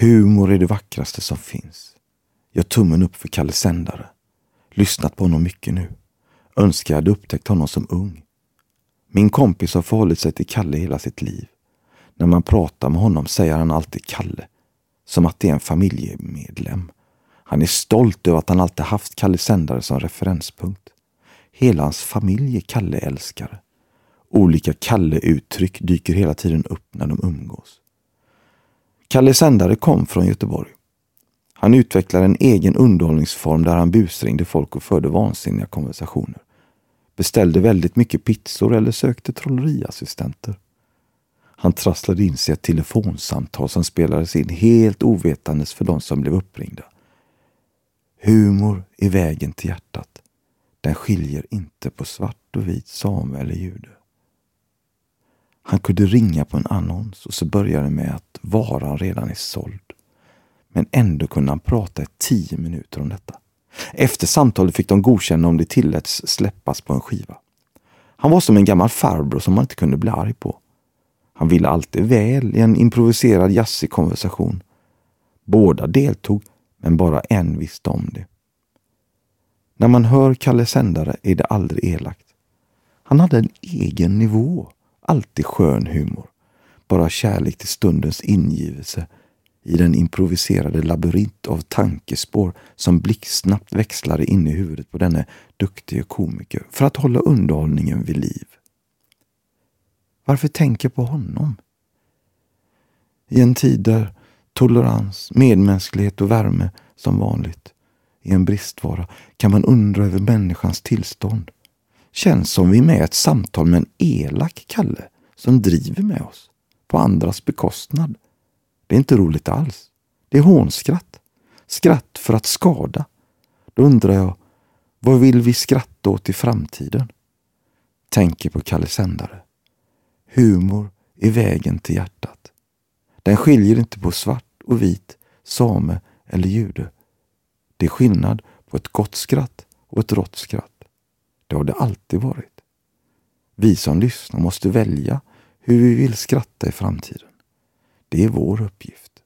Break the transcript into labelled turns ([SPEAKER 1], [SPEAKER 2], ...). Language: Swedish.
[SPEAKER 1] Humor är det vackraste som finns. Jag tummen upp för Kalle Sändare. Lyssnat på honom mycket nu. Önskar jag hade upptäckt honom som ung. Min kompis har förhållit sig till Kalle hela sitt liv. När man pratar med honom säger han alltid Kalle. Som att det är en familjemedlem. Han är stolt över att han alltid haft Kalle Sändare som referenspunkt. Hela hans familj är Kalle-älskare. Olika Kalle-uttryck dyker hela tiden upp när de umgås. Kalle Sändare kom från Göteborg. Han utvecklade en egen underhållningsform där han busringde folk och förde vansinniga konversationer. Beställde väldigt mycket pizzor eller sökte trolleriassistenter. Han trasslade in sig ett telefonsamtal som spelades in helt ovetandes för de som blev uppringda. Humor är vägen till hjärtat. Den skiljer inte på svart och vit, same eller jude. Han kunde ringa på en annons och så började det med att varan redan är såld. Men ändå kunde han prata i tio minuter om detta. Efter samtalet fick de godkänna om det tilläts släppas på en skiva. Han var som en gammal farbror som man inte kunde bli arg på. Han ville alltid väl i en improviserad jazzig konversation. Båda deltog, men bara en visste om det. När man hör Kalle Sändare är det aldrig elakt. Han hade en egen nivå, alltid skön humor. Bara kärlek till stundens ingivelse i den improviserade labyrint av tankespår som blixtsnabbt växlade in i huvudet på denne duktige komiker för att hålla underhållningen vid liv. Varför tänka på honom? I en tid där tolerans, medmänsklighet och värme som vanligt är en bristvara kan man undra över människans tillstånd. Känns som vi är med i ett samtal med en elak Kalle som driver med oss på andras bekostnad. Det är inte roligt alls. Det är hånskratt. Skratt för att skada. Då undrar jag, vad vill vi skratta åt i framtiden? Tänker på Kalle Sändare. Humor är vägen till hjärtat. Den skiljer inte på svart och vit, same eller jude. Det är skillnad på ett gott skratt och ett rått skratt. Det har det alltid varit. Vi som lyssnar måste välja hur vi vill skratta i framtiden. Det är vår uppgift.